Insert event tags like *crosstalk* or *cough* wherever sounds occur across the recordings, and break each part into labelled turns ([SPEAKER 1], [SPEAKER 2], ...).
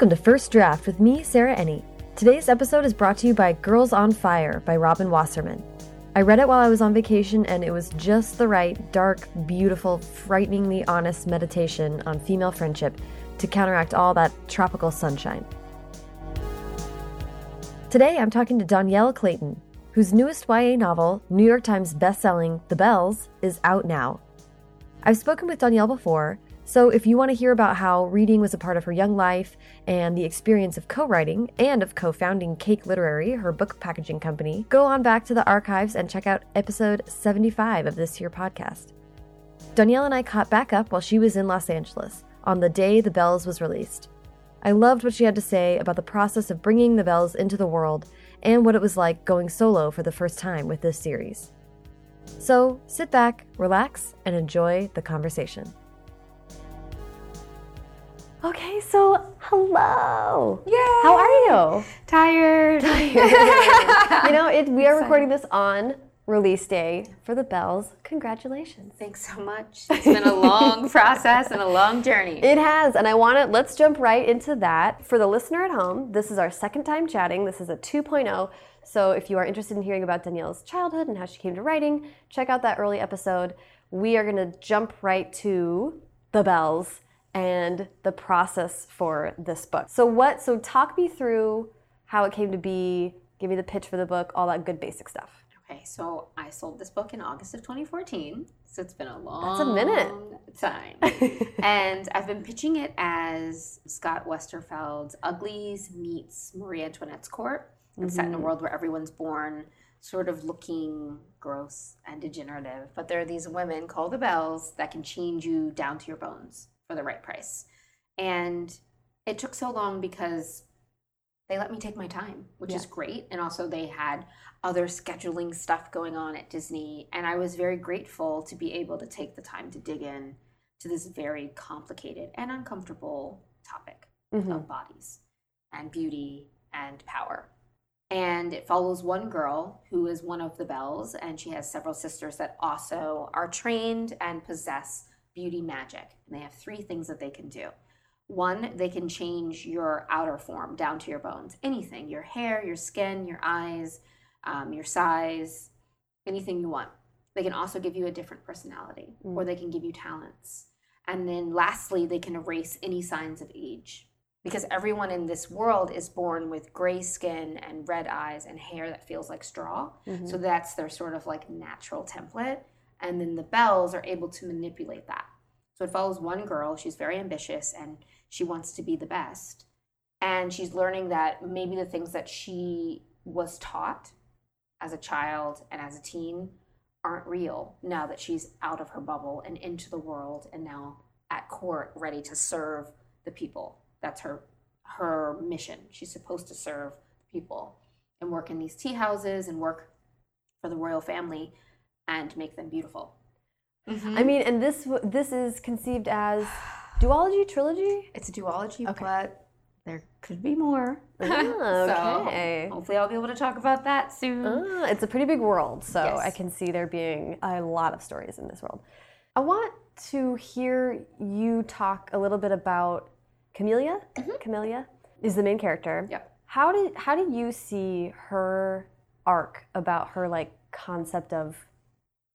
[SPEAKER 1] Welcome to First Draft with me, Sarah Enni. Today's episode is brought to you by Girls on Fire by Robin Wasserman. I read it while I was on vacation, and it was just the right, dark, beautiful, frighteningly honest meditation on female friendship to counteract all that tropical sunshine. Today, I'm talking to Dhonielle Clayton, whose newest YA novel, New York Times bestselling The Belles, is out now. I've spoken with Danielle before, so if you want to hear about how reading was a part of her young life and the experience of co writing and of co founding Cake Literary, her book packaging company, go on back to the archives and check out episode 75 of this here podcast. Dhonielle and I caught back up while she was in Los Angeles on the day The Belles was released. I loved what she had to say about the process of bringing The Belles into the world and what it was like going solo for the first time with this series. So sit back, relax, and enjoy the conversation. Okay, so hello.
[SPEAKER 2] Yay!
[SPEAKER 1] How are you?
[SPEAKER 2] Tired. Tired. *laughs*
[SPEAKER 1] you know, it, we are recording this on release day for the Belles. Congratulations.
[SPEAKER 2] Thanks so much. It's been a long *laughs* process and a long journey.
[SPEAKER 1] It has, and I want to let's jump right into that. For the listener at home, this is our second time chatting. This is a 2.0. So if you are interested in hearing about Dhonielle's childhood and how she came to writing, check out that early episode. We are going to jump right to the Belles and the process for this book. So what so talk me through how it came to be, give me the pitch for the book, all that good basic stuff.
[SPEAKER 2] Okay, so I sold this book in August of 2014. So it's been a long
[SPEAKER 1] That's a minute.
[SPEAKER 2] time. *laughs* and I've been pitching it as Scott Westerfeld's Uglies meets Marie Antoinette's court. It's set in a mm-hmm. world where everyone's born sort of looking gross and degenerative. But there are these women called the Belles that can change you down to your bones for the right price. And it took so long because they let me take my time, which is great. And also, they had other scheduling stuff going on at Disney. And I was very grateful to be able to take the time to dig in to this very complicated and uncomfortable topic
[SPEAKER 1] Mhm.
[SPEAKER 2] of bodies and beauty and power. And it follows one girl who is one of the Belles, and she has several sisters that also are trained and possess beauty magic. And they have three things that they can do. One, they can change your outer form down to your bones. Anything your hair, your skin, your eyes, um, your size, anything you want. They can also give you a different personality, or they can give you talents. And then lastly, they can erase any signs of age. Because everyone in this world is born with gray skin and red eyes and hair that feels like straw. So that's their sort of like natural template. And then the Belles are able to manipulate that. So it follows one girl. She's very ambitious and she wants to be the best. And she's learning that maybe the things that she was taught as a child and as a teen aren't real now that she's out of her bubble and into the world and now at court ready to serve the people. That's her her mission. She's supposed to serve people and work in these tea houses and work for the royal family and make them beautiful.
[SPEAKER 1] I mean, and this this is conceived as *sighs* duology trilogy.
[SPEAKER 2] It's a duology,
[SPEAKER 1] Okay.
[SPEAKER 2] but there could be more. *laughs*
[SPEAKER 1] Ah, *laughs* okay.
[SPEAKER 2] So hopefully I'll be able to talk about that soon.
[SPEAKER 1] Ah, it's a pretty big world, so
[SPEAKER 2] Yes.
[SPEAKER 1] I can see there being a lot of stories in this world. I want to hear you talk a little bit about Camellia. Camellia is the main character.
[SPEAKER 2] Yep.
[SPEAKER 1] How did how do you see her arc about her like concept of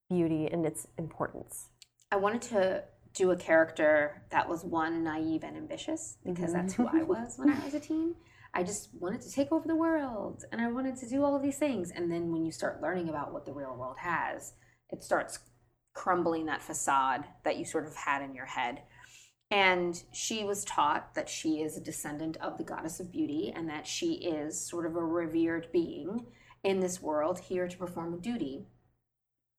[SPEAKER 1] beauty and its importance?
[SPEAKER 2] I wanted to do a character that was one naive and ambitious because that's who I mm-hmm. was when I was a teen. I just wanted to take over the world and I wanted to do all of these things. And then when you start learning about what the real world has, it starts crumbling that facade that you sort of had in your head. And she was taught that she is a descendant of the goddess of beauty and that she is sort of a revered being in this world here to perform a duty.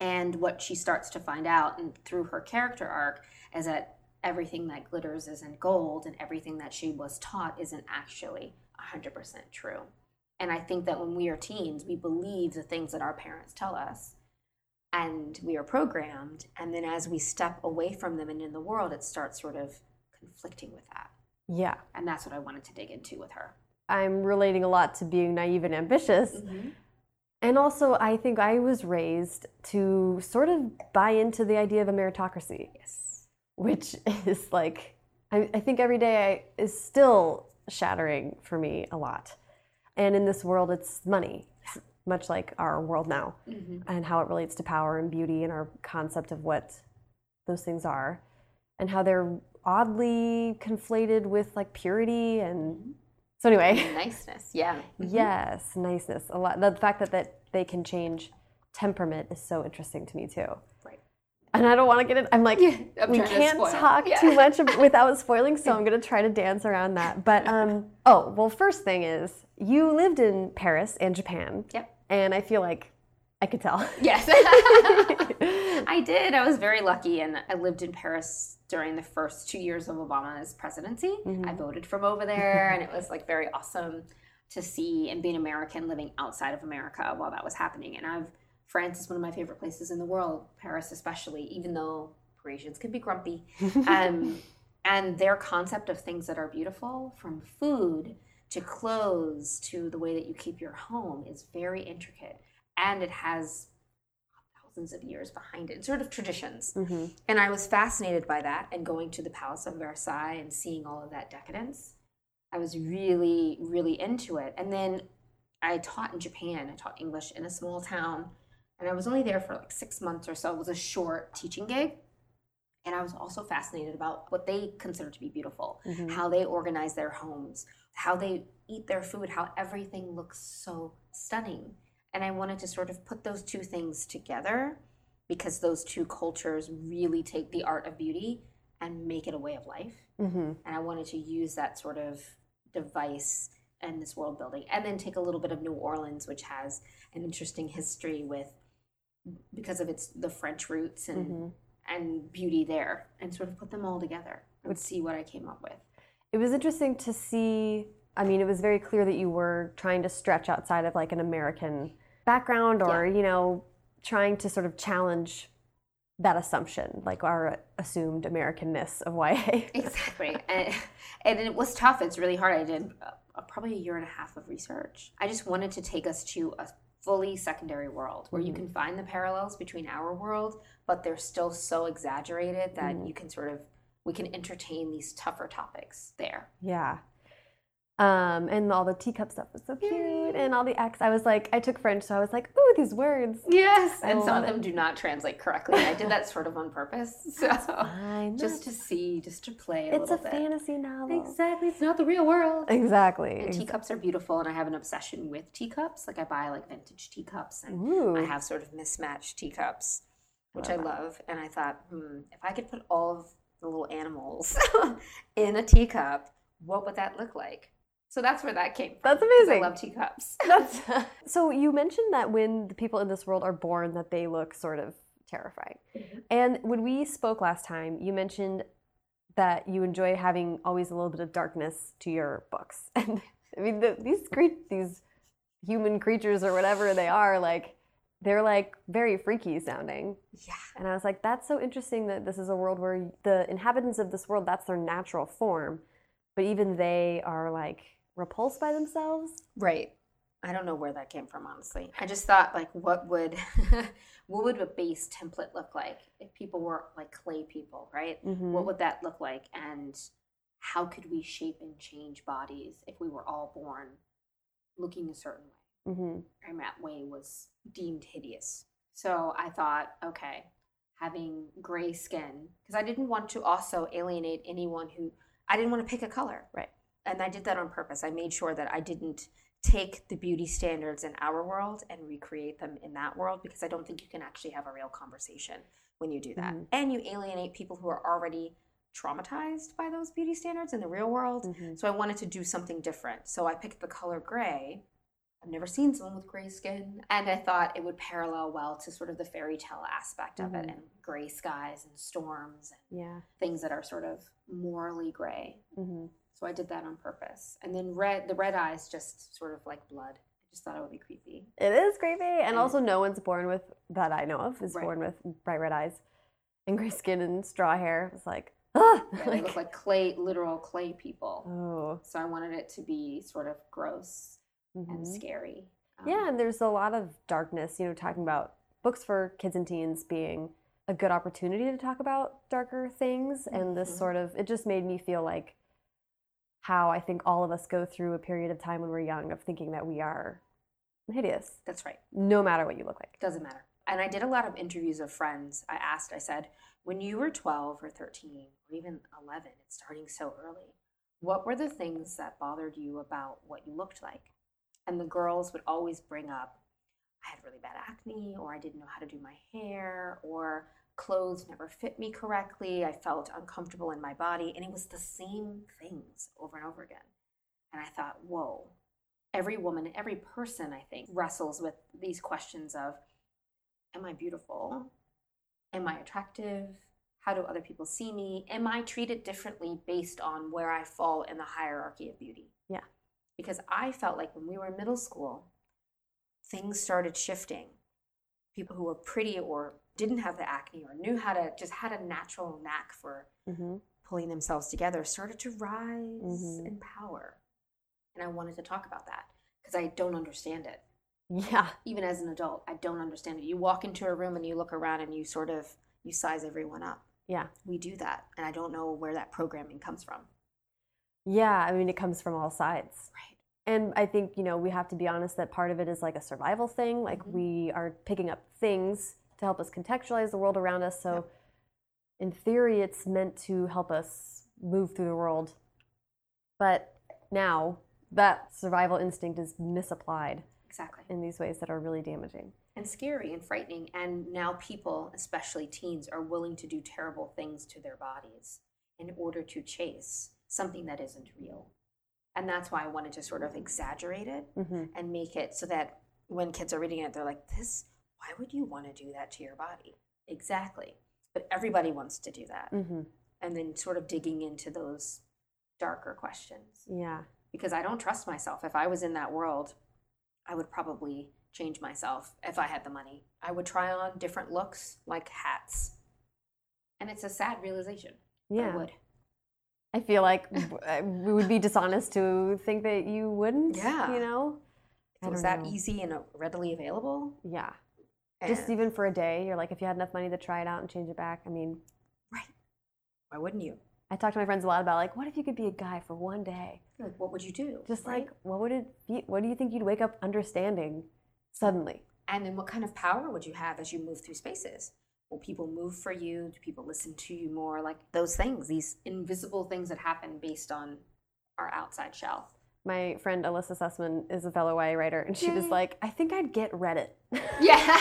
[SPEAKER 2] And what she starts to find out and through her character arc is that everything that glitters isn't gold and everything that she was taught isn't actually 100% true. And I think that when we are teens, we believe the things that our parents tell us and we are programmed. And then as we step away from them and in the world, it starts sort of conflicting with that.
[SPEAKER 1] Yeah.
[SPEAKER 2] And that's what I wanted to dig into with her.
[SPEAKER 1] I'm relating a lot to being naive and ambitious. Mm-hmm. And also, I think I was raised to sort of buy into the idea of a meritocracy,
[SPEAKER 2] Yes.
[SPEAKER 1] which *laughs* is like, I, I think every day I, is still shattering for me a lot. And in this world, it's money, much like our world now,
[SPEAKER 2] Mhm.
[SPEAKER 1] and how it relates to power and beauty and our concept of what those things are, and how they're oddly conflated with like purity and so anyway.
[SPEAKER 2] Niceness, yeah. *laughs* Mhm.
[SPEAKER 1] Yes, niceness. A lot. The fact that, that they can change temperament is so interesting to me too.
[SPEAKER 2] Right.
[SPEAKER 1] And I don't want to get it. I'm like, *laughs*
[SPEAKER 2] I'm
[SPEAKER 1] we can't
[SPEAKER 2] spoil.
[SPEAKER 1] talk
[SPEAKER 2] Yeah.
[SPEAKER 1] too much *laughs* without spoiling, so I'm going to try to dance around that. But um, *laughs* oh, well, first thing is you lived in Paris and Japan,
[SPEAKER 2] Yep.
[SPEAKER 1] and I feel like I could tell.
[SPEAKER 2] Yes. I did. I was very lucky, and I lived in Paris during the first two years of Obama's presidency. I voted from over there, and it was like very awesome to see and be an American living outside of America while that was happening. And I've France is one of my favorite places in the world, Paris especially, even though Parisians can be grumpy. *laughs* Um, and their concept of things that are beautiful, from food to clothes to the way that you keep your home, is very intricate, and it has thousands of years behind it, sort of traditions.
[SPEAKER 1] Mhm.
[SPEAKER 2] And I was fascinated by that and going to the Palace of Versailles and seeing all of that decadence. I was really, really into it. And then I taught in Japan. I taught English in a small town. And I was only there for like six months or so. It was a short teaching gig. And I was also fascinated about what they consider to be beautiful,
[SPEAKER 1] Mhm.
[SPEAKER 2] how they organize their homes, how they eat their food, how everything looks so stunning. And I wanted to sort of put those two things together because those two cultures really take the art of beauty and make it a way of life.
[SPEAKER 1] Mhm.
[SPEAKER 2] And I wanted to use that sort of device and this world building. And then take a little bit of New Orleans, which has an interesting history with because of its the French roots and
[SPEAKER 1] Mhm.
[SPEAKER 2] and beauty there and sort of put them all together and
[SPEAKER 1] Would-
[SPEAKER 2] see what I came up with.
[SPEAKER 1] It was interesting to see. I mean, it was very clear that you were trying to stretch outside of like an American background or, you know, trying to sort of challenge that assumption, like our assumed Americanness of YA. *laughs*
[SPEAKER 2] Exactly. and, and it was tough. It's really hard. I did uh, probably a year and a half of research. I just wanted to take us to a fully secondary world where you can find the parallels between our world, but they're still so exaggerated that you can sort of we can entertain these tougher topics there.
[SPEAKER 1] Yeah. Um, and all the teacup stuff was so cute, and all the X. I was like, I took French, so I was like, ooh, these words.
[SPEAKER 2] Yes,
[SPEAKER 1] I
[SPEAKER 2] and some of them do not translate correctly. I did that sort of on purpose, *laughs* so
[SPEAKER 1] Fine.
[SPEAKER 2] just to see, just to play a
[SPEAKER 1] it's a
[SPEAKER 2] bit.
[SPEAKER 1] fantasy novel.
[SPEAKER 2] Exactly, it's not the real world.
[SPEAKER 1] Exactly.
[SPEAKER 2] And teacups are beautiful, and I have an obsession with teacups. Like I buy like vintage teacups, and
[SPEAKER 1] Ooh.
[SPEAKER 2] I have sort of mismatched teacups, which I love. And I thought, hmm, if I could put all of the little animals *laughs* in a teacup, what would that look like? So that's where that came from.
[SPEAKER 1] That's amazing.
[SPEAKER 2] I love teacups. *laughs*
[SPEAKER 1] That's *laughs* so you mentioned that when the people in this world are born that they look sort of terrifying.
[SPEAKER 2] Mhm.
[SPEAKER 1] And when we spoke last time, you mentioned that you enjoy having always a little bit of darkness to your books. *laughs* And I mean the, these cre- these human creatures or whatever they are like they're like very freaky sounding.
[SPEAKER 2] yeah.
[SPEAKER 1] And I was like that's so interesting that this is a world where the inhabitants of this world that's their natural form, but even they are like repulsed by themselves.
[SPEAKER 2] Right. I don't know where that came from, honestly. I just thought, like, what would *laughs* what would a base template look like if people were like clay people, right?
[SPEAKER 1] Mhm.
[SPEAKER 2] What would that look like, and how could we shape and change bodies if we were all born looking a certain way?
[SPEAKER 1] hmm
[SPEAKER 2] And that way was deemed hideous. So I thought, okay, having gray skin, because I didn't want to also alienate anyone who I didn't want to pick a color.
[SPEAKER 1] Right.
[SPEAKER 2] And I did that on purpose. I made sure that I didn't take the beauty standards in our world and recreate them in that world because I don't think you can actually have a real conversation when you do that.
[SPEAKER 1] Mhm.
[SPEAKER 2] And you alienate people who are already traumatized by those beauty standards in the real world.
[SPEAKER 1] Mhm.
[SPEAKER 2] So I wanted to do something different. So I picked the color gray. I've never seen someone with gray skin. And I thought it would parallel well to sort of the fairy tale aspect of it
[SPEAKER 1] Mhm.
[SPEAKER 2] and gray skies and storms and
[SPEAKER 1] Yeah.
[SPEAKER 2] things that are sort of morally gray. So I did that on purpose. And then red the red eyes just sort of like blood. I just thought it would be creepy.
[SPEAKER 1] It is creepy, and
[SPEAKER 2] And-
[SPEAKER 1] also no one's born with that I know of is
[SPEAKER 2] Right.
[SPEAKER 1] born with bright red eyes and gray skin and straw hair. It's like, *laughs* ah,
[SPEAKER 2] Yeah, they look like clay literal clay people.
[SPEAKER 1] oh,
[SPEAKER 2] So I wanted it to be sort of gross and
[SPEAKER 1] mhm.
[SPEAKER 2] scary. Um,
[SPEAKER 1] yeah. And there's a lot of darkness. You know, talking about books for kids and teens being a good opportunity to talk about darker things, and this
[SPEAKER 2] Mhm.
[SPEAKER 1] sort of it just made me feel like how I think all of us go through a period of time when we're young of thinking that we are hideous,
[SPEAKER 2] That's right.
[SPEAKER 1] no matter what you look like.
[SPEAKER 2] Doesn't matter. And I did a lot of interviews of friends. I asked, I said, when you were 12 or 13 or even 11, it's starting so early, what were the things that bothered you about what you looked like? And the girls would always bring up, I had really bad acne, or I didn't know how to do my hair, or clothes never fit me correctly. I felt uncomfortable in my body. And it was the same things over and over again. And I thought, whoa, every woman, every person, I think, wrestles with these questions of Am I beautiful? Am I attractive? How do other people see me? Am I treated differently based on where I fall in the hierarchy of beauty?
[SPEAKER 1] Yeah.
[SPEAKER 2] Because I felt like when we were in middle school, things started shifting. People who were pretty or didn't have the acne or knew how to just had a natural knack for
[SPEAKER 1] Mm-hmm.
[SPEAKER 2] pulling themselves together started to rise
[SPEAKER 1] Mhm.
[SPEAKER 2] in power. And I wanted to talk about that because I don't understand it.
[SPEAKER 1] Yeah.
[SPEAKER 2] Even as an adult, I don't understand it. You walk into a room and you look around and you sort of you size everyone up.
[SPEAKER 1] Yeah.
[SPEAKER 2] We do that, and I don't know where that programming comes from.
[SPEAKER 1] Yeah. I mean, it comes from all sides.
[SPEAKER 2] Right.
[SPEAKER 1] And I think, you know, we have to be honest that part of it is like a survival thing. Like
[SPEAKER 2] Mhm.
[SPEAKER 1] we are picking up things to help us contextualize the world around us. So, in theory, it's meant to help us move through the world. But now that survival instinct is misapplied
[SPEAKER 2] Exactly.
[SPEAKER 1] in these ways that are really damaging.
[SPEAKER 2] And scary and frightening. And now people, especially teens, are willing to do terrible things to their bodies in order to chase something that isn't real. And that's why I wanted to sort of exaggerate it
[SPEAKER 1] hmm
[SPEAKER 2] and make it so that when kids are reading it, they're like, this, why would you want to do that to your body? Exactly. But everybody wants to do that.
[SPEAKER 1] hmm
[SPEAKER 2] And then sort of digging into those darker questions.
[SPEAKER 1] Yeah.
[SPEAKER 2] Because I don't trust myself. If I was in that world, I would probably change myself if I had the money. I would try on different looks like hats. And it's a sad realization.
[SPEAKER 1] Yeah.
[SPEAKER 2] I would.
[SPEAKER 1] I feel like *laughs* we would be dishonest to think that you wouldn't.
[SPEAKER 2] Yeah.
[SPEAKER 1] You know?
[SPEAKER 2] If it was that
[SPEAKER 1] know.
[SPEAKER 2] easy and readily available.
[SPEAKER 1] Yeah. Just even for a day, you're like, if you had enough money to try it out and change it back. I mean,
[SPEAKER 2] right. Why wouldn't you?
[SPEAKER 1] I talk to my friends a lot about like, what if you could be a guy for one day?
[SPEAKER 2] Like, what would you do?
[SPEAKER 1] Just
[SPEAKER 2] right?
[SPEAKER 1] like, what would it be? What do you think you'd wake up understanding suddenly?
[SPEAKER 2] And then what kind of power would you have as you move through spaces? Will people move for you? Do people listen to you more? Like those things, these invisible things that happen based on our outside shell.
[SPEAKER 1] My friend Elissa Sussman is a fellow YA writer, and she was like, I think I'd get Reddit. *laughs*
[SPEAKER 2] Yeah.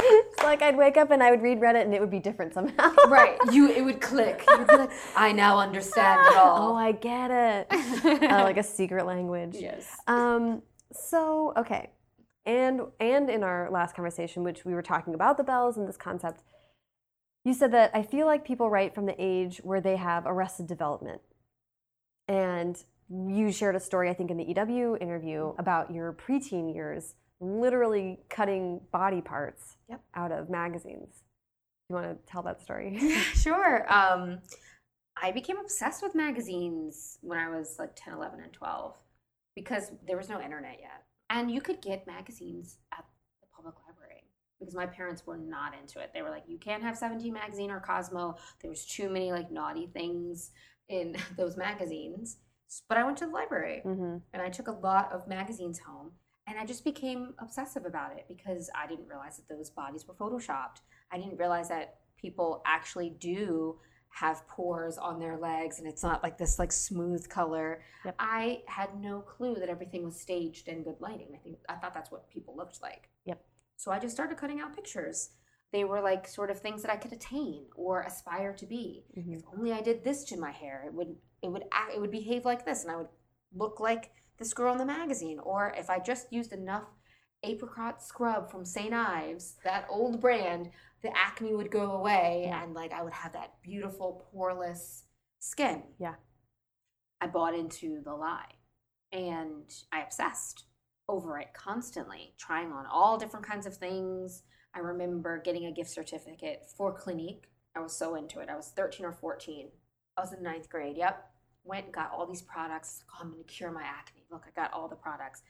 [SPEAKER 1] it's like I'd wake up and I would read Reddit and it would be different somehow. *laughs*
[SPEAKER 2] right. You it would click. You'd be like, *laughs* I now understand it all. oh.
[SPEAKER 1] I get it. uh, like a secret language.
[SPEAKER 2] yes.
[SPEAKER 1] Um, so okay, and and in our last conversation, which we were talking about the Belles and this concept, you said that I feel like people write from the age where they have arrested development, and you shared a story I think in the EW interview about your preteen years, literally cutting body parts
[SPEAKER 2] Yep.
[SPEAKER 1] out of magazines. You want to tell that story? *laughs*
[SPEAKER 2] sure. Um, I became obsessed with magazines when I was like 10, 11, and 12 because there was no internet yet. And you could get magazines at the public library because my parents were not into it. They were like, you can't have 17 magazine or Cosmo. There was too many like naughty things in *laughs* those magazines. But I went to the library
[SPEAKER 1] hmm
[SPEAKER 2] and I took a lot of magazines home and I just became obsessive about it because I didn't realize that those bodies were photoshopped. I didn't realize that people actually do have pores on their legs and it's not like this like smooth color.
[SPEAKER 1] Yep.
[SPEAKER 2] I had no clue that everything was staged and good lighting. I think I thought that's what people looked like.
[SPEAKER 1] Yep.
[SPEAKER 2] So I just started cutting out pictures. They were like sort of things that I could attain or aspire to be
[SPEAKER 1] hmm
[SPEAKER 2] if only I did this to my hair, it would it would act, it would behave like this, and I would look like this girl in the magazine. Or if I just used enough apricot scrub from St. Ives, that old brand, the acne would go away,
[SPEAKER 1] Yeah.
[SPEAKER 2] and like I would have that beautiful poreless skin.
[SPEAKER 1] Yeah.
[SPEAKER 2] I bought into the lie, and I obsessed over it constantly, trying on all different kinds of things. I remember getting a gift certificate for Clinique. I was so into it. I was 13 or 14. I was in ninth grade. Yep. Went and got all these products. Oh, I'm going to cure my acne. Look, I got all the products.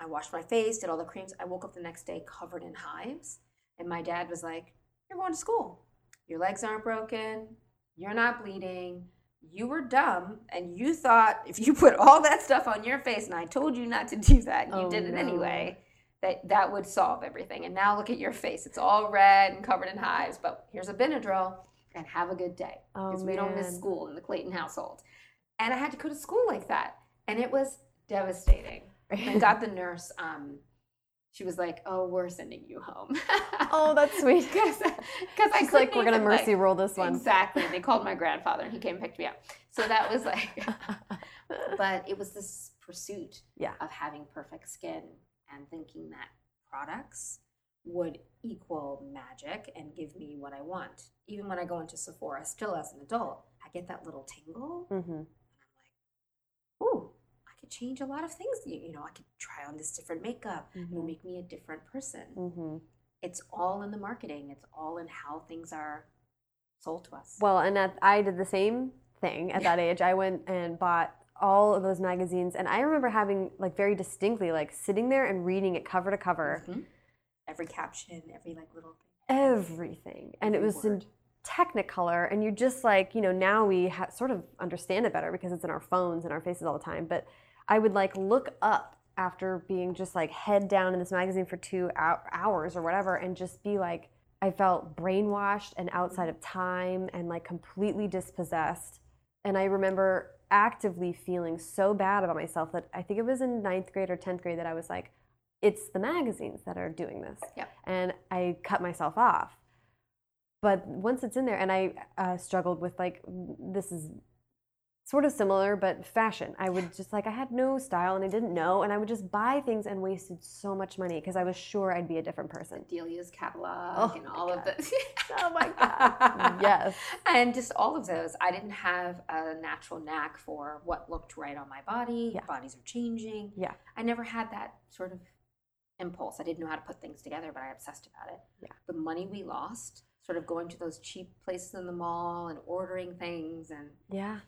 [SPEAKER 2] I washed my face, did all the creams. I woke up the next day covered in hives. And my dad was like, You're going to school. Your legs aren't broken. You're not bleeding. you were dumb and you thought *laughs* if you put all that stuff on your face and I told you not to do that and you
[SPEAKER 1] Oh,
[SPEAKER 2] did it
[SPEAKER 1] no.
[SPEAKER 2] anyway, that that would solve everything. And now look at your face. It's all red and covered in hives, but here's a Benadryl and have a good day.
[SPEAKER 1] Oh,
[SPEAKER 2] Because we don't miss school in the Clayton household. And I had to go to school like that. And it was devastating. And got the *laughs* nurse, um, she was like, Oh, we're sending you home.
[SPEAKER 1] oh, that's sweet. *laughs*
[SPEAKER 2] Because I
[SPEAKER 1] She's like, we're gonna mercy
[SPEAKER 2] like-
[SPEAKER 1] roll this one.
[SPEAKER 2] Exactly. They called my *laughs* grandfather and he came and picked me up. So that was like, but it was this pursuit
[SPEAKER 1] Yeah.
[SPEAKER 2] of having perfect skin and thinking that products would equal magic and give me what I want. Even when I go into Sephora, still as an adult, I get that little tingle.
[SPEAKER 1] hmm
[SPEAKER 2] And I'm like, ooh, I could change a lot of things. You, you know, I could try on this different makeup. It'll
[SPEAKER 1] Mhm.
[SPEAKER 2] make me a different person.
[SPEAKER 1] hmm
[SPEAKER 2] It's all in the marketing. It's all in how things are sold to us.
[SPEAKER 1] Well, and at, I did the same thing at that age. I went and bought all of those magazines, and I remember having like very distinctly like sitting there and reading it cover to cover,
[SPEAKER 2] Mhm. Every caption, every like little thing.
[SPEAKER 1] everything, and it was in. Technicolor, and you just like you know now we ha- sort of understand it better because it's in our phones and our faces all the time. But I would like look up after being just like head down in this magazine for two hours or whatever, and just be like, I felt brainwashed and outside of time and like completely dispossessed. And I remember actively feeling so bad about myself that I think it was in ninth grade or tenth grade that I was like, it's the magazines that are doing this.
[SPEAKER 2] Yep.
[SPEAKER 1] And I cut myself off but once it's in there and i uh, struggled with like this is sort of similar but fashion i would just like i had no style and i didn't know and i would just buy things and wasted so much money because i was sure i'd be a different person
[SPEAKER 2] Delia's catalog
[SPEAKER 1] Oh
[SPEAKER 2] and all of this. *laughs*
[SPEAKER 1] oh my god yes
[SPEAKER 2] And just all of those. I didn't have a natural knack for what looked right on my body.
[SPEAKER 1] Yeah.
[SPEAKER 2] Bodies are changing.
[SPEAKER 1] Yeah.
[SPEAKER 2] I never had that sort of impulse. I didn't know how to put things together, but I obsessed about it.
[SPEAKER 1] Yeah.
[SPEAKER 2] The money we lost, sort of going to those cheap places in the mall and ordering things and
[SPEAKER 1] yeah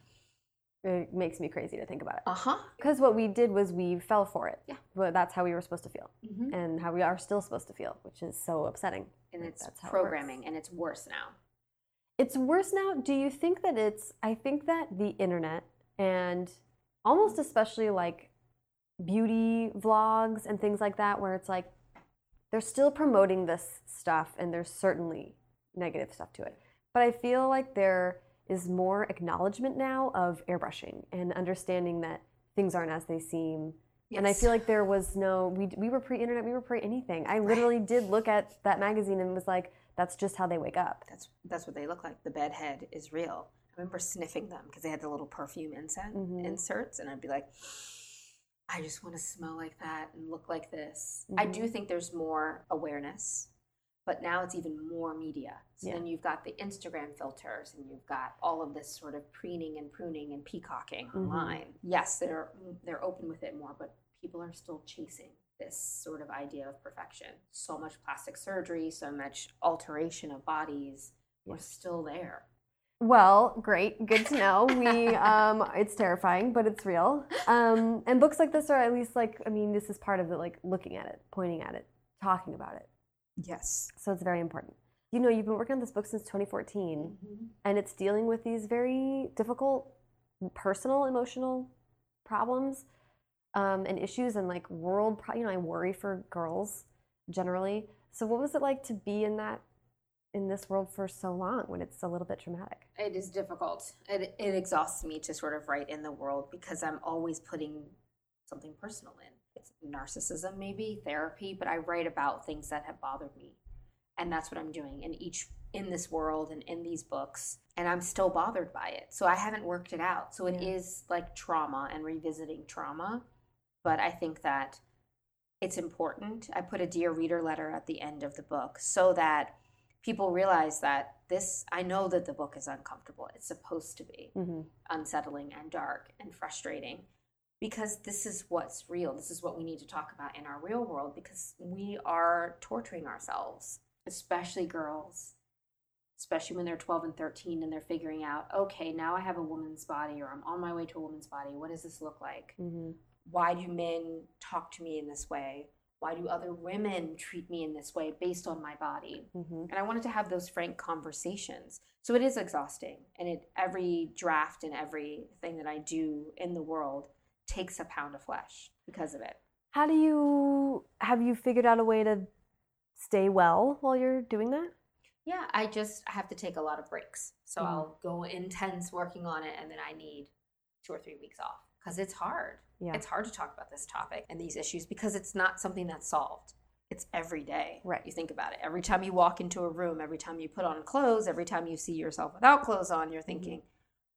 [SPEAKER 1] it makes me crazy to think about it
[SPEAKER 2] uh huh.
[SPEAKER 1] because what we did was we fell for it
[SPEAKER 2] Yeah.
[SPEAKER 1] well, that's how we were supposed to feel
[SPEAKER 2] Mm-hmm.
[SPEAKER 1] and how we are still supposed to feel which is so upsetting
[SPEAKER 2] And it's
[SPEAKER 1] how it
[SPEAKER 2] programming, and it's worse now.
[SPEAKER 1] It's worse now. Do you think that it's, I think that the internet and almost especially like beauty vlogs and things like that, where it's like they're still promoting this stuff and there's certainly negative stuff to it. But I feel like there is more acknowledgement now of airbrushing and understanding that things aren't as they seem. And I feel like there was no, we, we were pre internet, we were pre anything. I literally did look at that magazine and was like, that's just how they wake up.
[SPEAKER 2] That's that's what they look like. The bed head is real. I remember sniffing them because they had the little perfume incense
[SPEAKER 1] Mhm.
[SPEAKER 2] inserts, and I'd be like, I just want to smell like that and look like this. I do think there's more awareness, but now it's even more media. So
[SPEAKER 1] Yeah.
[SPEAKER 2] then you've got the Instagram filters, and you've got all of this sort of preening and pruning and peacocking
[SPEAKER 1] Mhm.
[SPEAKER 2] online. Yes, they're they're open with it more, but people are still chasing this sort of idea of perfection. So much plastic surgery, so much alteration of bodies. We're still there.
[SPEAKER 1] Well, great, good to know. We, *laughs* um, it's terrifying, but it's real. Um, and books like this are at least like, I mean, this is part of it, like looking at it, pointing at it, talking about it.
[SPEAKER 2] Yes.
[SPEAKER 1] So it's very important. You know, you've been working on this book since 2014, and it's dealing with these very difficult, personal, emotional problems um, and issues, and like world. Pro- you know, I worry for girls generally. So, what was it like to be in that, in this world for so long when it's a little bit traumatic?
[SPEAKER 2] It is difficult. It, it exhausts me to sort of write in the world because I'm always putting something personal in. It's narcissism, maybe therapy, but I write about things that have bothered me, and that's what I'm doing in each in this world and in these books. And I'm still bothered by it, so I haven't worked it out. So it
[SPEAKER 1] Yeah.
[SPEAKER 2] is like trauma and revisiting trauma, but I think that it's important. I put a dear reader letter at the end of the book so that people realize that this I know that the book is uncomfortable. It's supposed to be
[SPEAKER 1] Mm-hmm.
[SPEAKER 2] unsettling and dark and frustrating because this is what's real. This is what we need to talk about in our real world because we are torturing ourselves, especially girls, especially when they're 12 and 13 and they're figuring out, okay, now I have a woman's body or I'm on my way to a woman's body. What does this look like?
[SPEAKER 1] Mm-hmm.
[SPEAKER 2] Why do men talk to me in this way? Why do other women treat me in this way based on my body?
[SPEAKER 1] hmm
[SPEAKER 2] And I wanted to have those frank conversations. So it is exhausting. And it every draft and everything that I do in the world takes a pound of flesh because of it.
[SPEAKER 1] How do you have you figured out a way to stay well while you're doing that?
[SPEAKER 2] Yeah, I just have to take a lot of breaks. So
[SPEAKER 1] Mhm.
[SPEAKER 2] I'll go intense working on it and then I need two or three weeks off because it's hard.
[SPEAKER 1] Yeah.
[SPEAKER 2] It's hard to talk about this topic and these issues because it's not something that's solved. It's every day.
[SPEAKER 1] Right.
[SPEAKER 2] You think about it. Every time you walk into a room, every time you put on clothes, every time you see yourself without clothes on,
[SPEAKER 1] Mm-hmm.
[SPEAKER 2] you're thinking,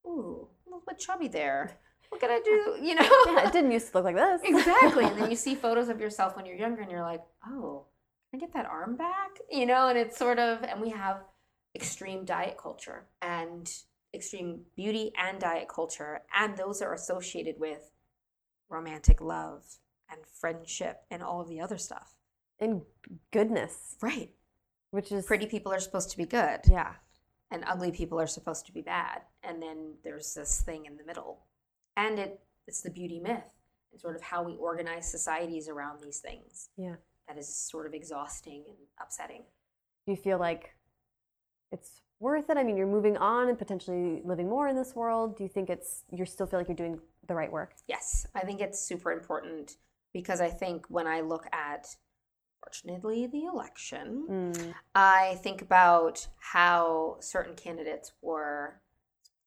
[SPEAKER 2] ooh, a little bit chubby there. What can I do? *laughs* You know?
[SPEAKER 1] yeah, it didn't used to look like this. *laughs*
[SPEAKER 2] exactly. And then you *laughs* see photos of yourself when you're younger and you're like, oh, can I get that arm back? You know, and it's sort of, and we have extreme diet culture and extreme beauty and diet culture. And those are associated with romantic love and friendship and all of the other stuff.
[SPEAKER 1] and goodness,
[SPEAKER 2] Right.
[SPEAKER 1] which is
[SPEAKER 2] Pretty people are supposed to be good
[SPEAKER 1] Yeah.
[SPEAKER 2] and ugly people are supposed to be bad. And then there's this thing in the middle. And it, it's the beauty myth and sort of how we organize societies around these things.
[SPEAKER 1] Yeah.
[SPEAKER 2] that is sort of exhausting and upsetting.
[SPEAKER 1] Do you feel like it's worth it? I mean, you're moving on and potentially living more in this world. Do you think it's you still feel like you're doing the right work?
[SPEAKER 2] Yes, I think it's super important because I think when I look at, fortunately, the election,
[SPEAKER 1] Mm.
[SPEAKER 2] I think about how certain candidates were,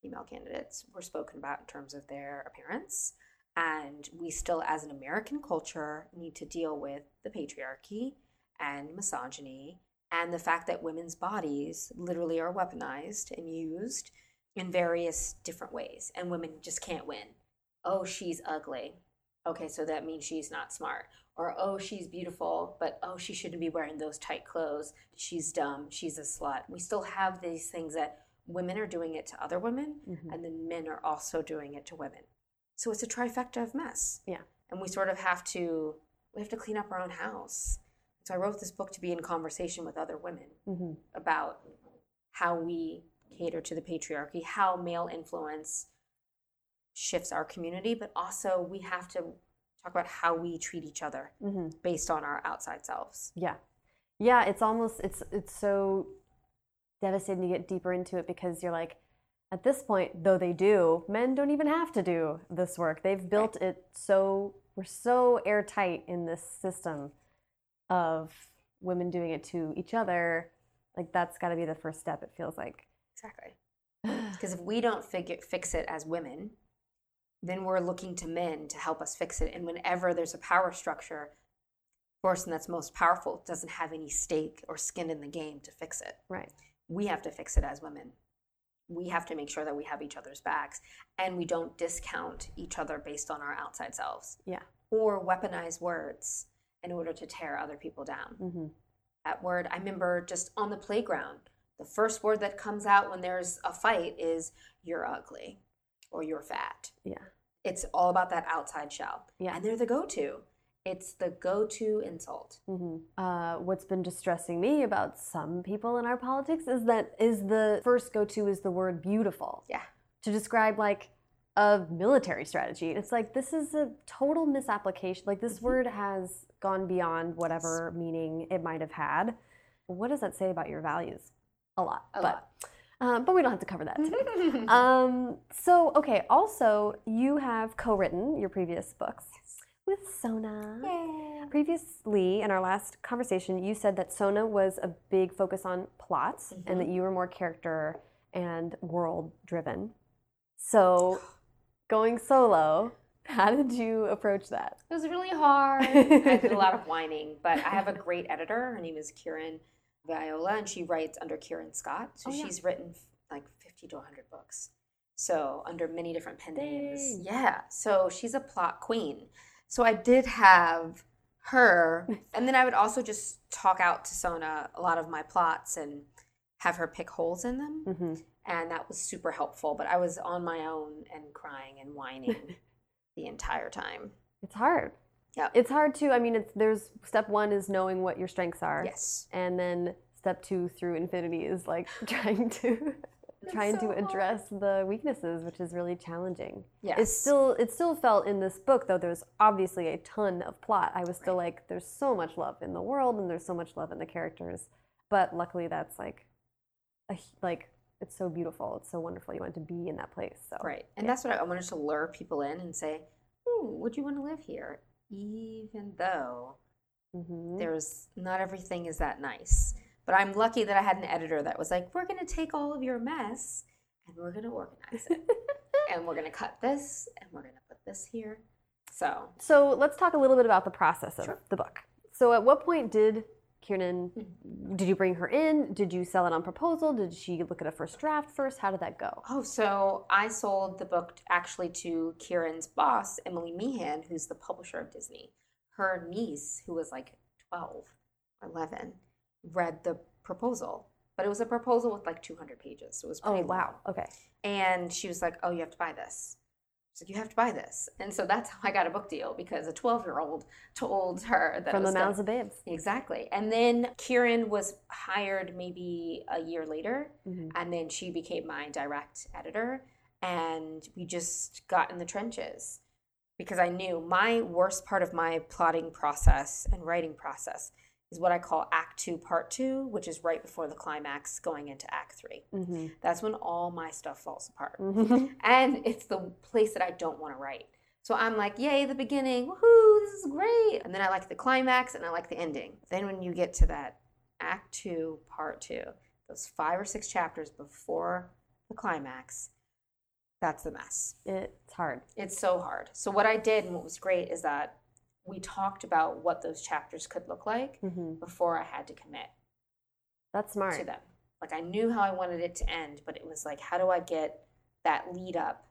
[SPEAKER 2] female candidates, were spoken about in terms of their appearance. And we still, as an American culture, need to deal with the patriarchy and misogyny and the fact that women's bodies literally are weaponized and used in various different ways. And women just can't win. Oh, she's ugly. Okay, so that means she's not smart. Or, oh, she's beautiful, but oh, she shouldn't be wearing those tight clothes. She's dumb. She's a slut. We still have these things that women are doing it to other women,
[SPEAKER 1] Mhm.
[SPEAKER 2] and then men are also doing it to women. So it's a trifecta of mess.
[SPEAKER 1] Yeah.
[SPEAKER 2] And we sort of have to we have to clean up our own house. So I wrote this book to be in conversation with other women
[SPEAKER 1] hmm
[SPEAKER 2] about how we cater to the patriarchy, how male influence shifts our community, but also we have to talk about how we treat each other
[SPEAKER 1] hmm
[SPEAKER 2] based on our outside selves.
[SPEAKER 1] Yeah, yeah. It's almost it's it's so devastating to get deeper into it because you're like, at this point, though they do, men don't even have to do this work. They've built it so we're so airtight in this system of women doing it to each other. Like that's got to be the first step. It feels like.
[SPEAKER 2] Exactly. Because if we don't figure, fix it as women, then we're looking to men to help us fix it. And whenever there's a power structure, the person that's most powerful doesn't have any stake or skin in the game to fix it.
[SPEAKER 1] Right.
[SPEAKER 2] We have to fix it as women. We have to make sure that we have each other's backs and we don't discount each other based on our outside selves
[SPEAKER 1] Yeah.
[SPEAKER 2] or weaponize words in order to tear other people down
[SPEAKER 1] hmm
[SPEAKER 2] that word. I remember just on the playground, the first word that comes out when there's a fight is you're ugly or you're fat.
[SPEAKER 1] Yeah.
[SPEAKER 2] It's all about that outside shell.
[SPEAKER 1] Yeah.
[SPEAKER 2] And they're the go to. It's the go to insult.
[SPEAKER 1] hmm Uh, what's been distressing me about some people in our politics is that is the first go-to is the word beautiful
[SPEAKER 2] Yeah.
[SPEAKER 1] to describe like a military strategy. It's like this is a total misapplication. Like this
[SPEAKER 2] Mhm.
[SPEAKER 1] word has gone beyond whatever meaning it might have had. What does that say about your values? A lot.
[SPEAKER 2] A
[SPEAKER 1] but,
[SPEAKER 2] lot.
[SPEAKER 1] Um, but we don't have to cover that today. *laughs* Um, so, okay, also, you have co written your previous books with Sona.
[SPEAKER 2] Yay.
[SPEAKER 1] Previously, in our last conversation, you said that Sona was a big focus on plots and that you were more character and world driven. So, *gasps* *sighs* going solo, how did you approach that?
[SPEAKER 2] It was really hard. I did a lot of *laughs* whining, but I have a great editor. Her name is Kieran Viola, and she writes under Kieran Scott. So
[SPEAKER 1] Oh, yeah.
[SPEAKER 2] she's written like 50 to 100 books. So under many different pen names. Yeah. So she's a plot queen. So I did have her, and then I would also just talk out to Sona a lot of my plots and have her pick holes in them.
[SPEAKER 1] hmm
[SPEAKER 2] And that was super helpful. But I was on my own and crying and whining *laughs* the entire time.
[SPEAKER 1] It's hard.
[SPEAKER 2] Yeah.
[SPEAKER 1] It's hard to, I mean, it's, there's step one is knowing what your strengths are.
[SPEAKER 2] Yes.
[SPEAKER 1] And then step two through infinity is like *laughs* trying to trying
[SPEAKER 2] so
[SPEAKER 1] to
[SPEAKER 2] hard.
[SPEAKER 1] address the weaknesses, which is really challenging.
[SPEAKER 2] yeah
[SPEAKER 1] It still it still felt in this book though there's obviously a ton of plot. I was still like there's so much love in the world and there's so much love in the characters. But luckily that's like a, like it's so beautiful. It's so wonderful. You want to be in that place. So
[SPEAKER 2] Right. And that's what I, I wanted to lure people in and say, Ooh, would you want to live here? Even though
[SPEAKER 1] Mhm.
[SPEAKER 2] there's not everything is that nice. But I'm lucky that I had an editor that was like, we're going to take all of your mess and we're going to organize it. *laughs* and we're going to cut this and we're going to put this here. So,
[SPEAKER 1] So let's talk a little bit about the process of
[SPEAKER 2] Sure.
[SPEAKER 1] the book. So at what point did Kieran
[SPEAKER 2] Mm-hmm.
[SPEAKER 1] did you bring her in? Did you sell it on proposal? Did she look at a first draft first? How did that go?
[SPEAKER 2] oh, so I sold the book actually to Kieran's boss, Emily Meehan, who's the publisher of Disney. Her niece, who was like 12 or 11, read the proposal. But it was a proposal with like 200 pages. So it was
[SPEAKER 1] Oh
[SPEAKER 2] pretty long.
[SPEAKER 1] wow. Okay.
[SPEAKER 2] And she was like, Oh, you have to buy this. She's like, You have to buy this. And so that's how I got a book deal because a 12 year old told her that
[SPEAKER 1] From
[SPEAKER 2] it
[SPEAKER 1] the
[SPEAKER 2] was gonna-
[SPEAKER 1] mouths of babes.
[SPEAKER 2] Exactly. And then Kieran was hired maybe a year later,
[SPEAKER 1] Mhm.
[SPEAKER 2] and then she became my direct editor. And we just got in the trenches because I knew my worst part of my plotting process and writing process is what I call Act Two, Part Two, which is right before the climax going into Act Three.
[SPEAKER 1] Mhm.
[SPEAKER 2] That's when all my stuff falls apart.
[SPEAKER 1] Mhm. *laughs*
[SPEAKER 2] And it's the place that I don't want to write. So I'm like, yay, the beginning, woohoo, this is great. And then I like the climax and I like the ending. Then when you get to that act two, part two, those five or six chapters before the climax, that's the mess.
[SPEAKER 1] It's hard.
[SPEAKER 2] It's so hard. So what I did and what was great is that we talked about what those chapters could look like
[SPEAKER 1] Mhm.
[SPEAKER 2] before I had to commit
[SPEAKER 1] That's smart.
[SPEAKER 2] to them. Like I knew how I wanted it to end, but it was like, how do I get that lead up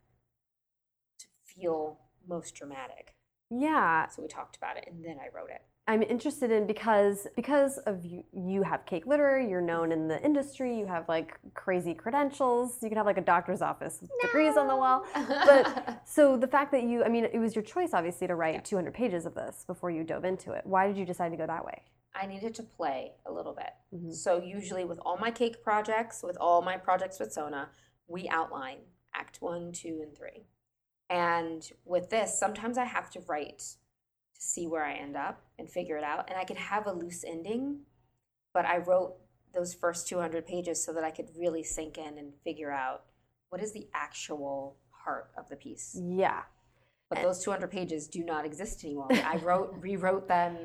[SPEAKER 2] to feel most dramatic?
[SPEAKER 1] Yeah,
[SPEAKER 2] So we talked about it, and then I wrote it.
[SPEAKER 1] I'm interested in because because of you you have cake literary, you're known in the industry, you have like crazy credentials. You can have like a doctor's office with degrees on the wall. But so the fact that you I mean it was your choice obviously to write
[SPEAKER 2] Yeah.
[SPEAKER 1] 200 pages of this before you dove into it. Why did you decide to go that way?
[SPEAKER 2] I needed to play a little bit.
[SPEAKER 1] Mhm.
[SPEAKER 2] So usually with all my cake projects, with all my projects with Sona, we outline act one, two, and three. And with this, sometimes I have to write to see where I end up and figure it out. And I could have a loose ending, but I wrote those first 200 pages so that I could really sink in and figure out what is the actual heart of the piece.
[SPEAKER 1] Yeah.
[SPEAKER 2] But those 200 pages do not exist anymore. I *laughs* wrote, rewrote them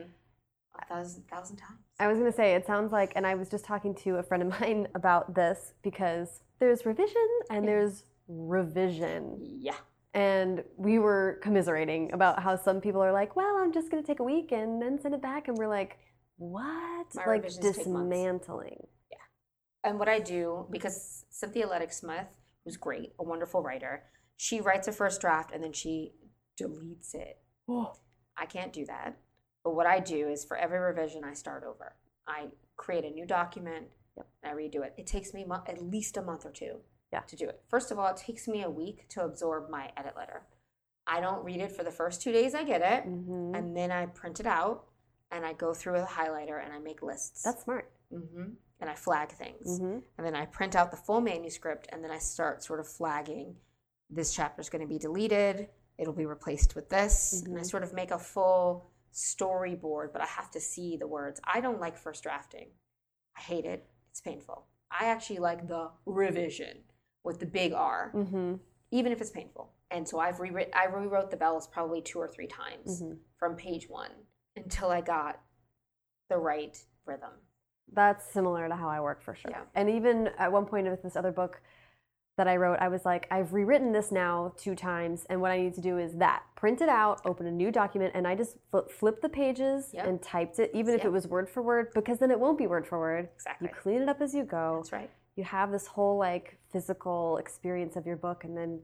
[SPEAKER 2] a thousand, thousand times.
[SPEAKER 1] I was going to say, it sounds like, and I was just talking to a friend of mine *laughs* about this because there's revision and there's revision.
[SPEAKER 2] Yeah.
[SPEAKER 1] And we were commiserating about how some people are like, well, I'm just going to take a week and then send it back. And we're like, what?
[SPEAKER 2] My
[SPEAKER 1] like dismantling. Yeah.
[SPEAKER 2] And what I do, because Cynthia Leitich Smith, who's great, a wonderful writer, she writes a first draft and then she deletes it.
[SPEAKER 1] Oh,
[SPEAKER 2] I can't do that. But what I do is for every revision, I start over. I create a new document
[SPEAKER 1] Yep.
[SPEAKER 2] and I redo it. It takes me mo- at least a month or two
[SPEAKER 1] Yeah.
[SPEAKER 2] to do it. First of all, it takes me a week to absorb my edit letter. I don't read it for the first two days I get it,
[SPEAKER 1] mhm.
[SPEAKER 2] and then I print it out and I go through with a highlighter and I make lists.
[SPEAKER 1] That's smart.
[SPEAKER 2] hmm And I flag things.
[SPEAKER 1] hmm
[SPEAKER 2] And then I print out the full manuscript and then I start sort of flagging this chapter is going to be deleted, it'll be replaced with this. And I
[SPEAKER 1] Mhm.
[SPEAKER 2] sort of make a full storyboard, but I have to see the words. I don't like first drafting, I hate it, it's painful. I actually like the revision with the big R,
[SPEAKER 1] hmm
[SPEAKER 2] even if it's painful. And so I've rewritten, I rewrote the Belles probably two or three times
[SPEAKER 1] Mhm.
[SPEAKER 2] from page one until I got the right rhythm.
[SPEAKER 1] That's similar to how I work for sure.
[SPEAKER 2] Yeah.
[SPEAKER 1] And even at one point with this other book that I wrote, I was like, I've rewritten this now two times, and what I need to do is that print it out, open a new document, and I just flip, the pages
[SPEAKER 2] Yep.
[SPEAKER 1] and typed it, even if it was word for word, because then it won't be word for word.
[SPEAKER 2] Exactly.
[SPEAKER 1] You clean it up as you go.
[SPEAKER 2] That's right.
[SPEAKER 1] You have this whole like physical experience of your book, and then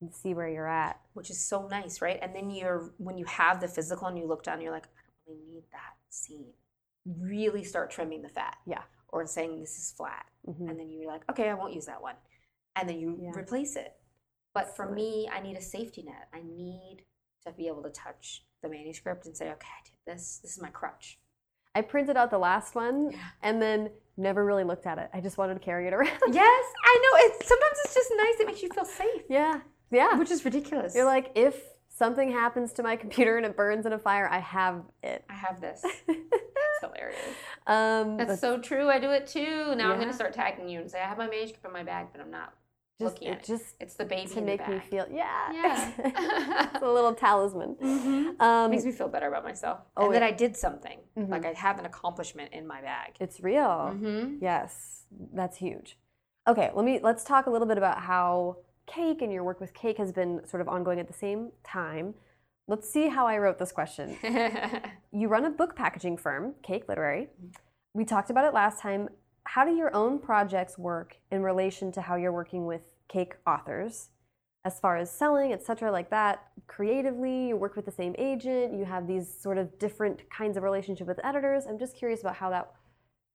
[SPEAKER 1] you see where you're at.
[SPEAKER 2] which is so nice, right? And then you're when you have the physical and you look down, you're like, I don't really need that scene. Really start trimming the fat.
[SPEAKER 1] Yeah.
[SPEAKER 2] Or saying this is flat.
[SPEAKER 1] Mhm.
[SPEAKER 2] And then you're like, okay, I won't use that one. And then you
[SPEAKER 1] Yeah.
[SPEAKER 2] replace it. But for me, I need a safety net. I need to be able to touch the manuscript and say, okay, I did this. This is my crutch.
[SPEAKER 1] I printed out the last one and then never really looked at it. I just wanted to carry it *laughs* around.
[SPEAKER 2] Yes, I know. It's sometimes it's just nice. It makes you feel safe,
[SPEAKER 1] yeah. Yeah.
[SPEAKER 2] which is ridiculous.
[SPEAKER 1] You're like, if something happens to my computer and it burns in a fire, I have it.
[SPEAKER 2] I have this. *laughs* It's hilarious.
[SPEAKER 1] Um,
[SPEAKER 2] That's so true. I do it too. Now I'm going to start tagging you and say I have my manuscript in my bag, but I'm not
[SPEAKER 1] just,
[SPEAKER 2] looking
[SPEAKER 1] it just
[SPEAKER 2] It's the baby
[SPEAKER 1] to make me feel, yeah. *laughs*
[SPEAKER 2] Yeah.
[SPEAKER 1] it's a *laughs* little talisman.
[SPEAKER 2] Mhm.
[SPEAKER 1] Um,
[SPEAKER 2] makes me feel better about myself.
[SPEAKER 1] Oh,
[SPEAKER 2] and that I did something.
[SPEAKER 1] Mhm.
[SPEAKER 2] Like I have an accomplishment in my bag.
[SPEAKER 1] it's real.
[SPEAKER 2] Mm-hmm.
[SPEAKER 1] Yes, that's huge. Okay, let me let's talk a little bit about how cake and your work with cake has been sort of ongoing at the same time. Let's see how I wrote this question. *laughs* You run a book packaging firm, Cake Literary. We talked about it last time. How do your own projects work in relation to how you're working with cake authors? As far as selling, etc., like that, creatively, you work with the same agent, you have these sort of different kinds of relationship with editors. I'm just curious about how that,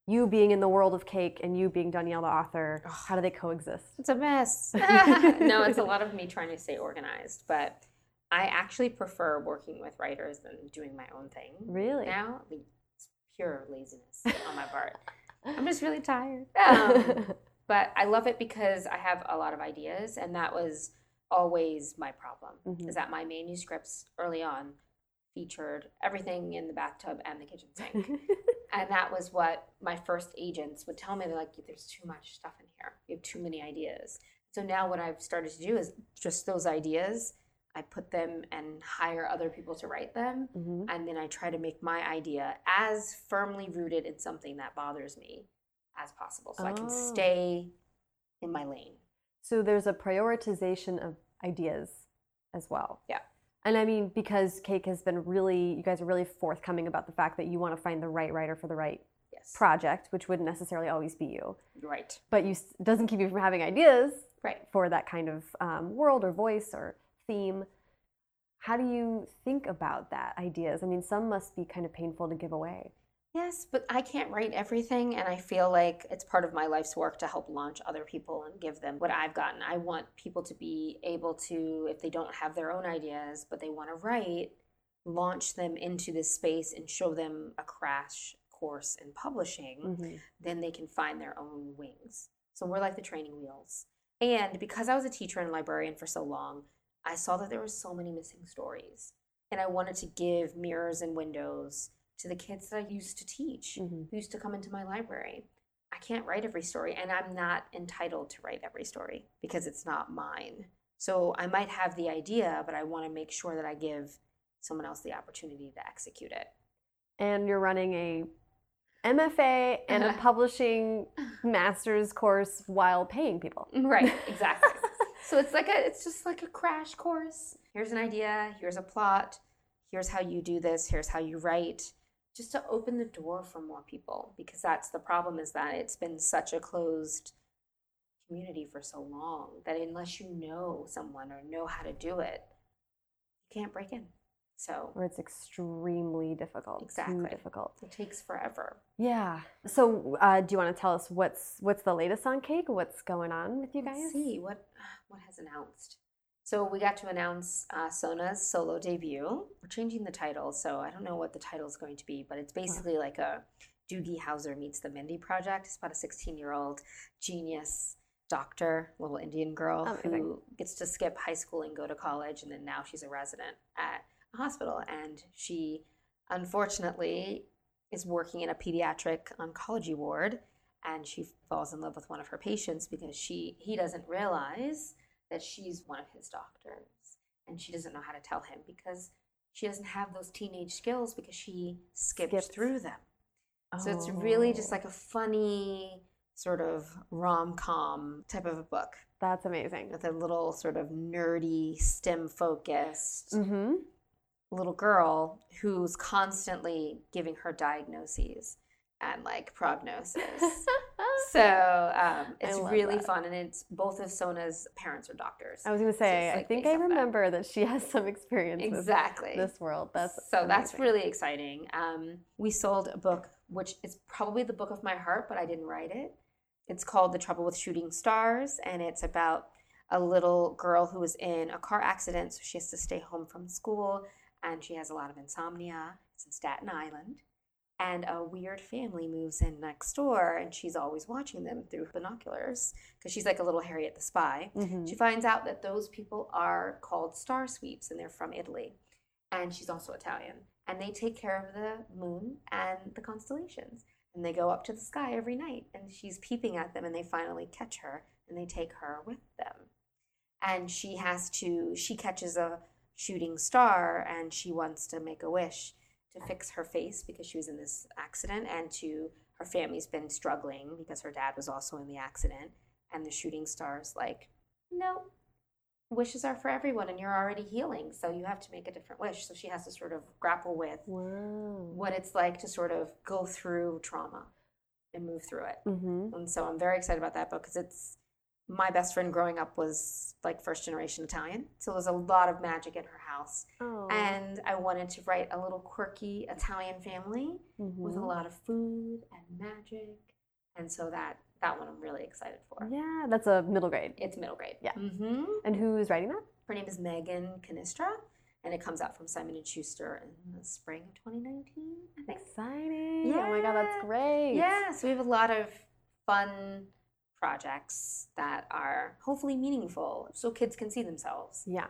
[SPEAKER 1] you being in the world of cake and you being Dhonielle the author, how do they coexist?
[SPEAKER 2] It's a mess. *laughs* no, it's a lot of me trying to stay organized, but I actually prefer working with writers than doing my own thing.
[SPEAKER 1] Really?
[SPEAKER 2] Now, it's pure laziness on my part. I'm just really tired. *laughs* Um, *laughs* but I love it because I have a lot of ideas, and that was always my problem.
[SPEAKER 1] Mhm.
[SPEAKER 2] Is that my manuscripts early on featured everything in the bathtub and the kitchen sink. *laughs* And that was what my first agents would tell me. They're like, there's too much stuff in here. You have too many ideas. So now what I've started to do is just those ideas, I put them and hire other people to write them.
[SPEAKER 1] Mhm.
[SPEAKER 2] And then I try to make my idea as firmly rooted in something that bothers me as possible. So I can
[SPEAKER 1] Oh.
[SPEAKER 2] stay in my lane.
[SPEAKER 1] So there's a prioritization of ideas as well.
[SPEAKER 2] Yeah.
[SPEAKER 1] And I mean, because Cake has been really, you guys are really forthcoming about the fact that you want to find the right writer for the right
[SPEAKER 2] Yes.
[SPEAKER 1] project, which wouldn't necessarily always be you.
[SPEAKER 2] right.
[SPEAKER 1] But you doesn't keep you from having ideas
[SPEAKER 2] Right.
[SPEAKER 1] for that kind of um, world or voice or theme. How do you think about that ideas? I mean, some must be kind of painful to give away.
[SPEAKER 2] Yes, but I can't write everything, and I feel like it's part of my life's work to help launch other people and give them what I've gotten. I want people to be able to, if they don't have their own ideas, but they want to write, launch them into this space and show them a crash course in publishing.
[SPEAKER 1] Mhm.
[SPEAKER 2] Then they can find their own wings. So we're like the training wheels. And because I was a teacher and librarian for so long, I saw that there were so many missing stories. And I wanted to give mirrors and windows to the kids that I used to teach,
[SPEAKER 1] Mhm.
[SPEAKER 2] who used to come into my library. I can't write every story, and I'm not entitled to write every story because it's not mine. So I might have the idea, but I want to make sure that I give someone else the opportunity to execute it.
[SPEAKER 1] And you're running a MFA and a *laughs* publishing master's course while paying people.
[SPEAKER 2] Right, *laughs* exactly. So it's like a it's just like a crash course. Here's an idea, here's a plot, here's how you do this, here's how you write, just to open the door for more people because that's the problem is that it's been such a closed community for so long that unless you know someone or know how to do it, you can't break in. So
[SPEAKER 1] Or it's extremely difficult.
[SPEAKER 2] Exactly.
[SPEAKER 1] Too difficult.
[SPEAKER 2] it takes forever.
[SPEAKER 1] Yeah. So, uh, do you want to tell us what's what's the latest on Cake? What's going on with you guys?
[SPEAKER 2] Let's see what what has announced. So we got to announce uh, Sona's solo debut. We're changing the title, so I don't know what the title is going to be, but it's basically like a Doogie Howser meets the Mindy Project. It's about a 16 year old genius doctor, little Indian girl
[SPEAKER 1] Amazing.
[SPEAKER 2] who gets to skip high school and go to college, and then now she's a resident at hospital, and she unfortunately is working in a pediatric oncology ward and she falls in love with one of her patients because she he doesn't realize that she's one of his doctors and she doesn't know how to tell him because she doesn't have those teenage skills because she skipped,
[SPEAKER 1] Skipped.
[SPEAKER 2] through them so it's really just
[SPEAKER 1] Oh,
[SPEAKER 2] like a funny sort of rom-com type of a book
[SPEAKER 1] that's amazing.
[SPEAKER 2] with a little sort of nerdy stem focused
[SPEAKER 1] Mm-hmm.
[SPEAKER 2] Little girl who's constantly giving her diagnoses and like prognosis. *laughs* so um, it's really
[SPEAKER 1] that.
[SPEAKER 2] fun, and it's both of Sona's parents are doctors.
[SPEAKER 1] I was going to say,
[SPEAKER 2] it's,
[SPEAKER 1] I think I
[SPEAKER 2] off that.
[SPEAKER 1] remember that. she has some experience
[SPEAKER 2] exactly.
[SPEAKER 1] this world. That's
[SPEAKER 2] so that's really exciting. Um, we sold a book, which is probably the book of my heart, but I didn't write it. It's called The Trouble with Shooting Stars, and it's about a little girl who was in a car accident, so she has to stay home from school, and she has a lot of insomnia. It's in Staten Island, and a weird family moves in next door and she's always watching them through binoculars because she's like a little Harriet the spy.
[SPEAKER 1] Mhm.
[SPEAKER 2] She finds out that those people are called star sweeps and they're from Italy. And she's also Italian. And they take care of the moon and the constellations. And they go up to the sky every night and she's peeping at them and they finally catch her and they take her with them. And she has to, she catches a shooting star and she wants to make a wish to fix her face because she was in this accident and to her family's been struggling because her dad was also in the accident and the shooting star's like no wishes are for everyone and you're already healing so you have to make a different wish so she has to sort of grapple with
[SPEAKER 1] Wow.
[SPEAKER 2] what it's like to sort of go through trauma and move through it
[SPEAKER 1] Mm-hmm.
[SPEAKER 2] and so i'm very excited about that book because it's my best friend growing up was like first generation italian so there's a lot of magic in her house
[SPEAKER 1] Oh.
[SPEAKER 2] and i wanted to write a little quirky italian family with a
[SPEAKER 1] Mhm.
[SPEAKER 2] lot of food and magic and so that that one i'm really excited for
[SPEAKER 1] Yeah, that's a middle grade.
[SPEAKER 2] it's middle grade
[SPEAKER 1] Yeah.
[SPEAKER 2] Mm-hmm.
[SPEAKER 1] And who's writing that?
[SPEAKER 2] her name is Megan Cannistra and it comes out from simon and schuster in the spring of 2019 i think
[SPEAKER 1] Exciting. Oh my god, that's great.
[SPEAKER 2] yeah so we have a lot of fun projects that are hopefully meaningful so kids can see themselves
[SPEAKER 1] Yeah.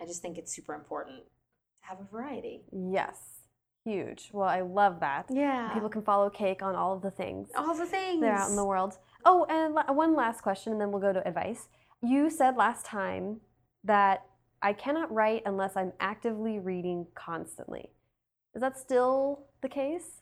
[SPEAKER 2] i just think it's super important to have a variety
[SPEAKER 1] Yes. Huge. Well, I love that.
[SPEAKER 2] yeah
[SPEAKER 1] People can follow Cake on all of the things.
[SPEAKER 2] all the things
[SPEAKER 1] They're out in the world. Oh, and one last question, and then we'll go to advice. You said last time that I cannot write unless I'm actively reading constantly. Is that still the case?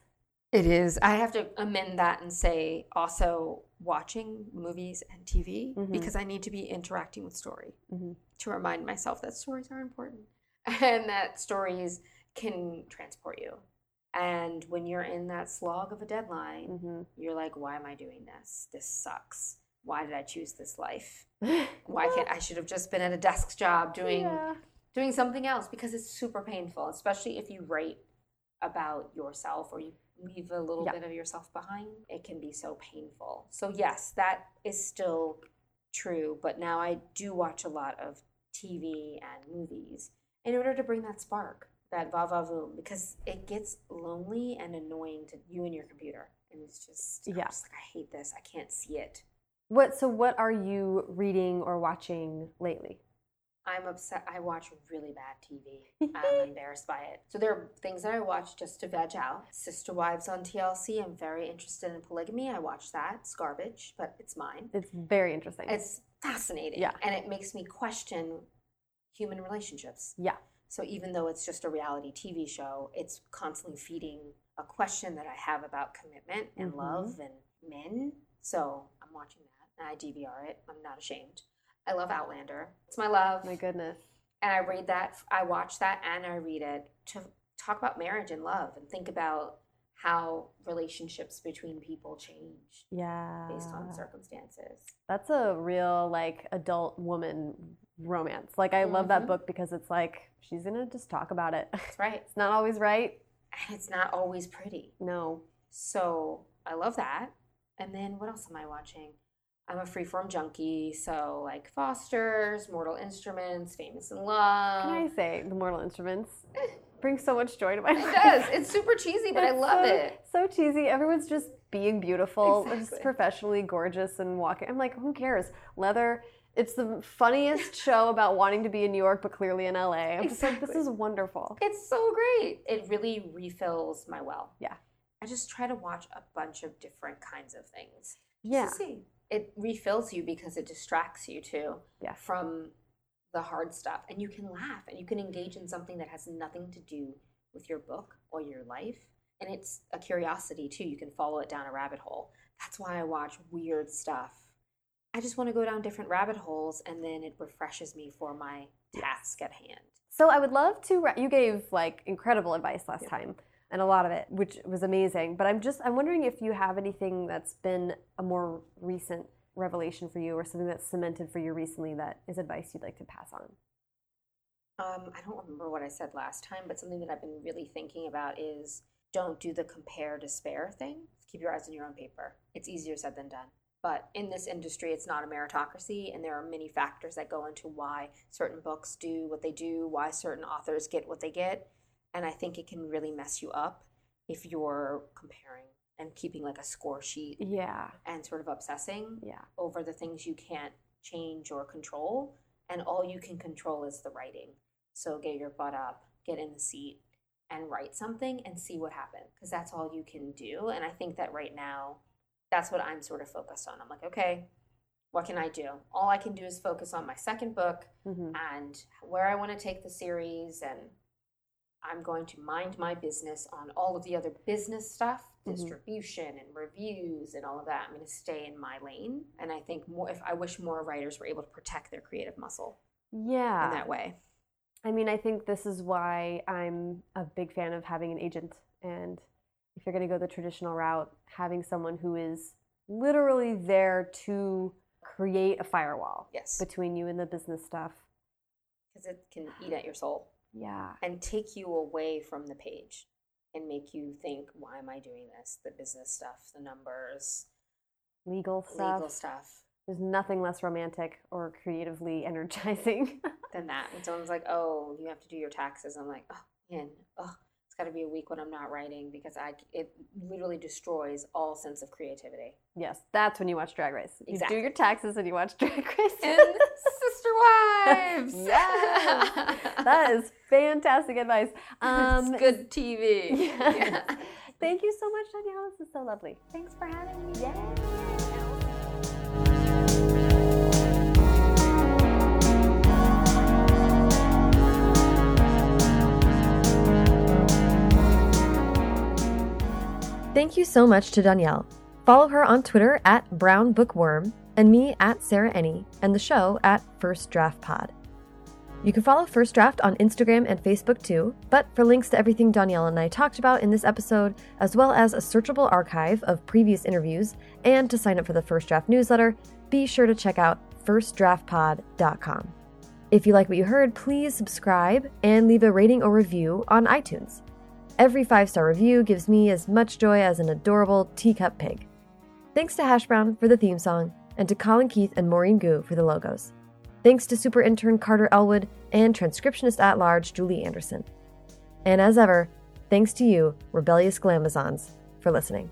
[SPEAKER 2] It is. I have to amend that and say also watching movies and TV
[SPEAKER 1] Mhm.
[SPEAKER 2] because I need to be interacting with story
[SPEAKER 1] Mhm.
[SPEAKER 2] to remind myself that stories are important *laughs* and that stories can transport you. And when you're in that slog of a deadline,
[SPEAKER 1] Mm-hmm.
[SPEAKER 2] you're like, why am I doing this? This sucks. Why did I choose this life? *laughs* Why can't I should have just been at a desk job doing
[SPEAKER 1] Yeah.
[SPEAKER 2] doing something else because it's super painful, especially if you write about yourself or you leave a little
[SPEAKER 1] Yeah.
[SPEAKER 2] bit of yourself behind. It can be so painful. So, yes, that is still true, but now I do watch a lot of TV and movies in order to bring that spark, that va va voom, because it gets lonely and annoying to you and your computer. And it's just, I'm
[SPEAKER 1] Yeah.
[SPEAKER 2] just like, I hate this. I can't see it.
[SPEAKER 1] What? So, what are you reading or watching lately?
[SPEAKER 2] I'm upset. I watch really bad TV. *laughs* I'm embarrassed by it. So there are things that I watch just to veg out. Sister Wives on TLC. I'm very interested in polygamy. I watch that. It's garbage, but it's mine.
[SPEAKER 1] It's very interesting.
[SPEAKER 2] It's fascinating.
[SPEAKER 1] Yeah.
[SPEAKER 2] And it makes me question human relationships.
[SPEAKER 1] yeah.
[SPEAKER 2] So even though it's just a reality TV show, it's constantly feeding a question that I have about commitment and
[SPEAKER 1] Mhm.
[SPEAKER 2] love and men. So I'm watching that and I DVR it. I'm not ashamed. I love Outlander. It's my love
[SPEAKER 1] My goodness.
[SPEAKER 2] and I read that, I watch that, and I read it to talk about marriage and love and think about how relationships between people change
[SPEAKER 1] Yeah.
[SPEAKER 2] based on circumstances.
[SPEAKER 1] That's a real like adult woman romance. Like I love that
[SPEAKER 2] Mhm.
[SPEAKER 1] book because it's like she's gonna just talk about it. *laughs*
[SPEAKER 2] That's right.
[SPEAKER 1] it's not always right.
[SPEAKER 2] And it's not always pretty.
[SPEAKER 1] No.
[SPEAKER 2] So I love that. And then what else am I watching? I'm a freeform junkie, so like Foster's, Mortal Instruments, Famous in Love.
[SPEAKER 1] Can I say the Mortal Instruments *laughs* brings so much joy to my
[SPEAKER 2] It
[SPEAKER 1] life.
[SPEAKER 2] does. It's super cheesy, but I love
[SPEAKER 1] so,
[SPEAKER 2] it.
[SPEAKER 1] So cheesy. Everyone's just being beautiful, just professionally gorgeous and walking. I'm like, who cares? Leather. It's the funniest *laughs* show about wanting to be in New York, but clearly in LA. I'm just like, this is wonderful.
[SPEAKER 2] It's so great. It really refills my well.
[SPEAKER 1] Yeah.
[SPEAKER 2] I just try to watch a bunch of different kinds of things.
[SPEAKER 1] Yeah.
[SPEAKER 2] It refills you because it distracts you too
[SPEAKER 1] Yeah.
[SPEAKER 2] from the hard stuff. And you can laugh and you can engage in something that has nothing to do with your book or your life. And it's a curiosity too. You can follow it down a rabbit hole. That's why I watch weird stuff. I just want to go down different rabbit holes and then it refreshes me for my task at hand.
[SPEAKER 1] So I would love to. Re- you gave like incredible advice last
[SPEAKER 2] Yeah.
[SPEAKER 1] time, and a lot of it, which was amazing. But I'm just I'm wondering if you have anything that's been a more recent revelation for you, or something that's cemented for you recently that is advice you'd like to pass on.
[SPEAKER 2] Um, I don't remember what I said last time, but something that I've been really thinking about is don't do the compare despair thing. Keep your eyes on your own paper. It's easier said than done. But in this industry, it's not a meritocracy, and there are many factors that go into why certain books do what they do, why certain authors get what they get. And I think it can really mess you up. if you're comparing and keeping like a score sheet
[SPEAKER 3] Yeah.
[SPEAKER 2] and sort of obsessing
[SPEAKER 3] Yeah.
[SPEAKER 2] over the things you can't change or control and all you can control is the writing so get your butt up get in the seat and write something and see what happens because that's all you can do and i think that right now that's what i'm sort of focused on i'm like okay what can i do all i can do is focus on my second book
[SPEAKER 3] hmm
[SPEAKER 2] and where I want to take the series, and I'm going to mind my business on all of the other business stuff,
[SPEAKER 3] Mhm.
[SPEAKER 2] distribution and reviews and all of that. I'm going to stay in my lane, and I think more. If I wish more writers were able to protect their creative muscle
[SPEAKER 3] Yeah.
[SPEAKER 2] in that way.
[SPEAKER 3] I mean, I think this is why I'm a big fan of having an agent. And if you're going to go the traditional route, having someone who is literally there to create a firewall
[SPEAKER 2] Yes,
[SPEAKER 3] between you and the business stuff.
[SPEAKER 2] because it can eat at your soul
[SPEAKER 3] Yeah.
[SPEAKER 2] and take you away from the page and make you think, "Why am I doing this? The business stuff, the numbers,
[SPEAKER 3] Legal stuff.
[SPEAKER 2] legal stuff."
[SPEAKER 3] There's nothing less romantic or creatively *laughs* energizing.
[SPEAKER 2] than that. When someone's like, "Oh, you have to do your taxes," I'm like, "Oh man, oh, it's got to be a week when I'm not writing because I it literally destroys all sense of creativity."
[SPEAKER 3] yes, that's when you watch Drag Race. You
[SPEAKER 2] Exactly.
[SPEAKER 3] do your taxes and you watch *laughs* Drag Race.
[SPEAKER 2] And sister wives, *laughs*
[SPEAKER 3] yes, that is fantastic advice. *laughs* Um,
[SPEAKER 2] good TV. Yeah. *laughs* *laughs*
[SPEAKER 3] Thank you so much, Dhonielle. This is so lovely.
[SPEAKER 2] Thanks for having me.
[SPEAKER 3] Yay.
[SPEAKER 1] Thank you so much to Dhonielle. Follow her on Twitter at Brown Bookworm and me at Sarah Enni and the show at First Draft Pod. You can follow First Draft on Instagram and Facebook too, but for links to everything Dhonielle and I talked about in this episode, as well as a searchable archive of previous interviews, and to sign up for the First Draft newsletter, be sure to check out firstdraftpod.com. If you like what you heard, please subscribe and leave a rating or review on iTunes. Every five star review gives me as much joy as an adorable teacup pig. Thanks to Hash Brown for the theme song, and to Colin Keith and Maureen Goo for the logos. Thanks to super intern Carter Elwood and transcriptionist at large Julie Anderson. And as ever, thanks to you, rebellious Glamazons, for listening.